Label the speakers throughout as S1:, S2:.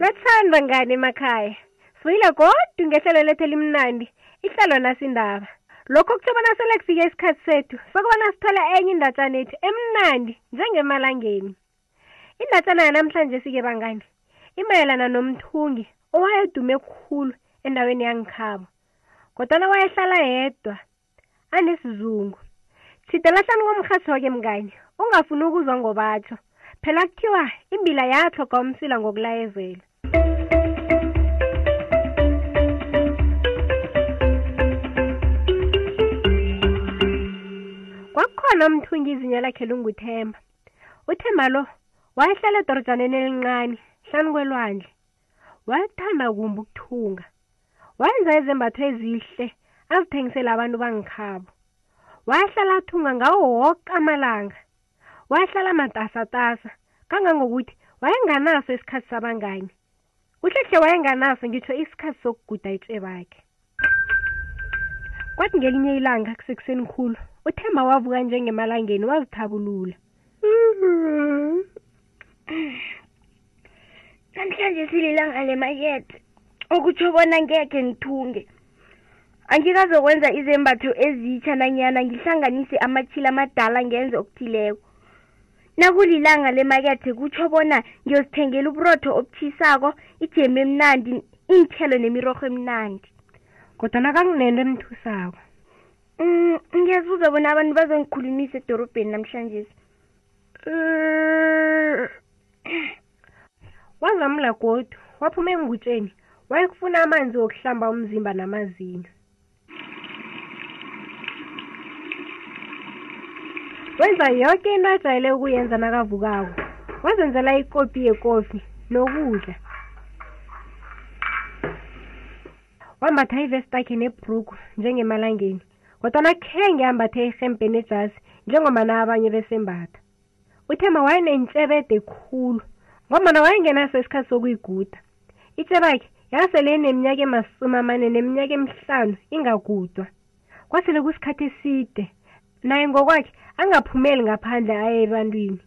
S1: Lothandwa ngani emakhaya. Sibuyile godu ngehlelo lethu elimnandi, ihlelo nasindaba. Lokho kutjho bona sele kufike isikhathi sethu sokubana sithole enye indatshana ethu emnandi njengemalangeni. Indatshana yanamhlanje sike bangani imayelana nomthungi owayedume khulu endaweni yangikhabo. Kodwana wayehlala yedwa anesizungu thida lahlani komrhatshwa-ke mngani ungafuni ukuzwa ngobatsho phela kuthiwa imbila yatlhoga umsila ngokulayezela kwakukhona umthungi izinyo lakhe lunguthemba uthemba lo wayehlala edorojaneni elincane hlani kwelwandle wathanda kumbi ukuthunga wenza izembatho ezihle azithengisele abantu bangikhabo wahlala athunga ngawo woke amalanga wahlala matasatasa kangangokuthi wayenganaso isikhathi sabangani uhlehle wayenganaso ngitsho isikhathi sokuguda itshebakhe kwathi ngelinye ilanga kusekuseni khulu uthemba wavuka njengemalangeni wazithabulula
S2: namhlanje sililanga lemakethe okutsho bona ngekhe ngithunge angikazokwenza izembatho ezitsha nanyana ngihlanganise amatshila amadala ngenze okuthileko nakulilanga lemakethe kutsho bona ngiyozithengela uburotho obuthisako ijemu emnandi iinthelo nemirorho emnandi
S1: kodwa nakanginento emthusako
S2: Mm, ngiyazibuza bona abantu bazongikhulumisa edorobheni namhlanje
S1: wazamula godu waphuma engutsheni wayekufuna amanzi wokuhlamba umzimba namazinyo wenza yoke into ajayele ukuyenza nakavukako wazenzela ikopi yekofi nokudla wambatha ivestakhe nebhrugu njengemalangeni kodwana khenge ambathe irhempe nejasi njengomana abanye besembatha uthema wayenentshebede khulu ngombana wayengenaso isikhathi sokuyiguda itshebakhe yasele eneminyaka emasumi amane neminyaka emihlanu ingagudwa kwasele kusikhathi eside naye ngokwakhe angaphumeli ngaphandle aye ebantwini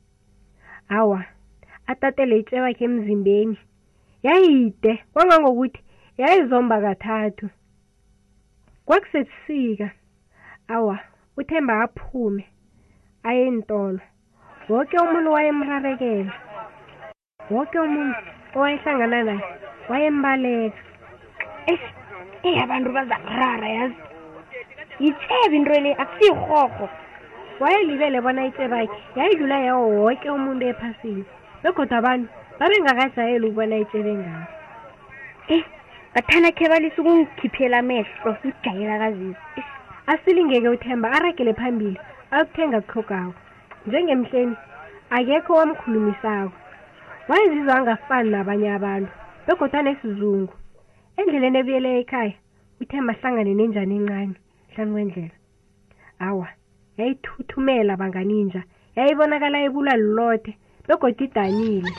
S1: awa atatele itshebakhe emzimbeni yayide kwangangokuthi yayizomba kathathu kwakusebusika awa uthemba aphume aye entolo woke umuntu wayemrarekela woke umuntu owayehlangana naye wayembaleka
S2: eish eyi abantu bazakurara yazi yitshebi into le akusiyirhorho
S1: wayelibele bona itsebakhe yayidlula yawo woke umuntu ephasini begoda abantu babengakajayeli ukubona itshebe ngabo
S2: eyi eh, bathana khe balisa ukungikhiphela amehlo ijayela kazizo
S1: asilingeke uthemba aragele phambili ayokuthenga kuhlogako njengemhleni akekho wamkhulumisako wayezizwa angafani nabanye abantu begoda nesizungu endleleni ebuyele ekhaya uthemba ahlangane nenjani encane hlani kwendlela awa yayithuthumela banganinja yayibonakala ibulwa lilode begoda idanile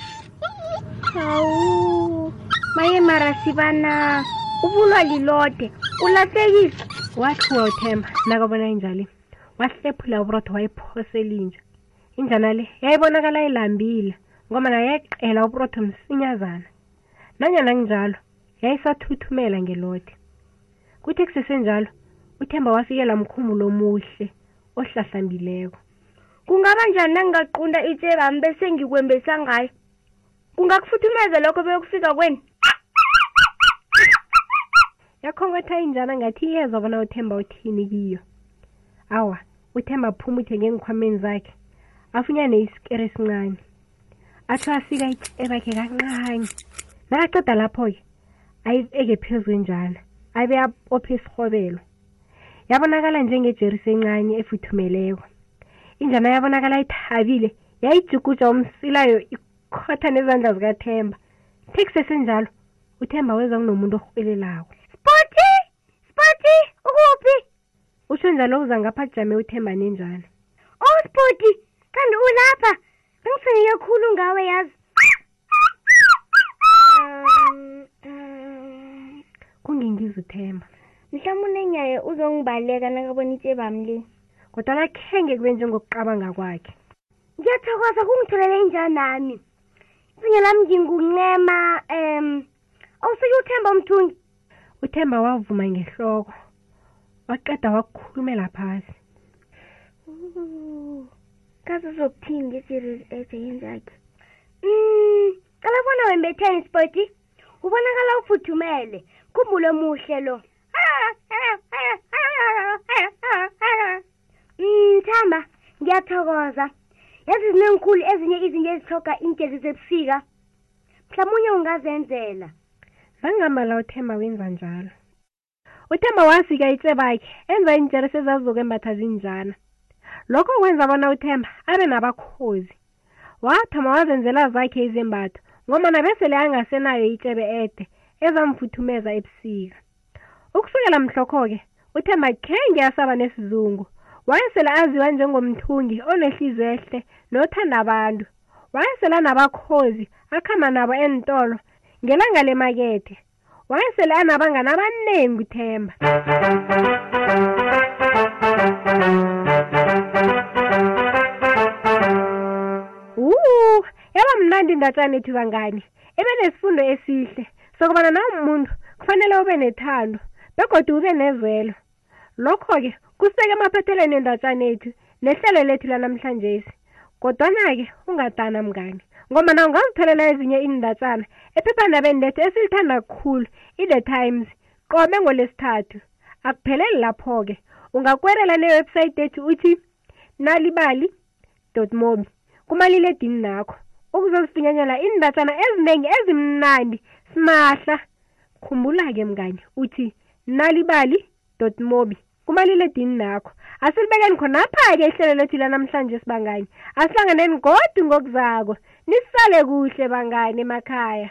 S2: hawu maye marasibana ubulwa lilode ulahlekile
S1: wathiwa uthemba nakabona injali wahlephula uburotho wayiphosela inja injana le yayibonakala ilambile ngoba nayeqela uburotho msinyazana nanyana kunjalo yayisathuthumela ngelode kuthi kusesenjalo uthemba wafikela mkhumbulo omuhle ohlahlambileko
S2: kungaba njani nangingaqunda itshebami bese ngikwembesa ngayo kungakufuthumeza lokho beyokufika kweni
S1: yakhonkwetha injana ngathi iyezwa bona uthemba uthini kiyo awa uthemba aphumuthe ngeenkhwameni zakhe afunyane isikere esincane asafika itshebakhe kancane nakaqeda lapho-ke ayibeke phezu kwenjana abe abophe isirhobelo yabonakala njengejerisi encane efuthumeleko injana yabonakala ithabile yayijuguja umsilayo ikhotha nezandla zikathemba thekusesenjalo uthemba weza kunomuntu orhwelelako usho njalo uza ngapha kujame uthemba nenjalo
S2: osipoti oh, kanti ulapha bengifanele khulu ngawe yazi
S1: kungingiza uthemba
S2: mhlawumbe unenyaye uzongibaleka nakabona itshebami le
S1: kodwana khenge kube njengokucabanga kwakhe
S2: ngiyathokoza kungitholele injanami
S3: icinga lami nginguncema um awusike uthemba umthungi
S1: uthemba wavuma ngehloko waqeda wakukhulumela phasi
S3: kazi uzokuthini nge-series ece yenzakhe um mm, cala bona wembetheni isipoti ubonakala ufuthumele khumbule muhle lo mthamba mm, ngiyathokoza yazi zinengikhulu ezinye izinto ezithoga iingezi zebusika mhlawumunye ungazenzela
S1: zangambala uthemba wenza njalo uthemba wasika itsebakhe enza iintjere sezazuke embatha zinjana lokho kwenza bona uthemba abe nabakhozi wathoma wazenzela zakhe izembatho ngomana besele angasenayo itshebe ede ezamfuthumeza ebusika ukusukela mhlokho-ke uthe makhenge asaba nesizungu wayesele aziwa njengomthungi onehliziyo ehle nothanda abantu wayesele anabakhozi akhamba nabo eentolo ngelanga lemakethe wayesele anabangani abaningi uthemba uwu yaba mnandi indatshana ethu bangani ibe nesifundo esihle sokubana nawumuntu kufanele ube nethando begodwa ube nezwelo lokho-ke kuseke emaphethelweni endatshana ethu nehlelo lethu lanamhlanje esi kodwana-ke ungadana mngani ngombana ungazitholela ezinye iindatshana ephephandabeni lethu esilithanda khulu i-the times qobe ngolesithathu akupheleli lapho-ke ungakwerela newebhsayithi ethu uthi nalibali dotmobi kumaliledini nakho ukuzozifinyanyela iindatshana eziningi ezimnandi simahla khumbula-ke mngani uthi nalibali dotmobi kumaliledini nakho asilibekeni khonapha-ke ihlelo lethu lanamhlanje sibangani asihlanganeni godu ngokuzako nisale kuhle bangani emakhaya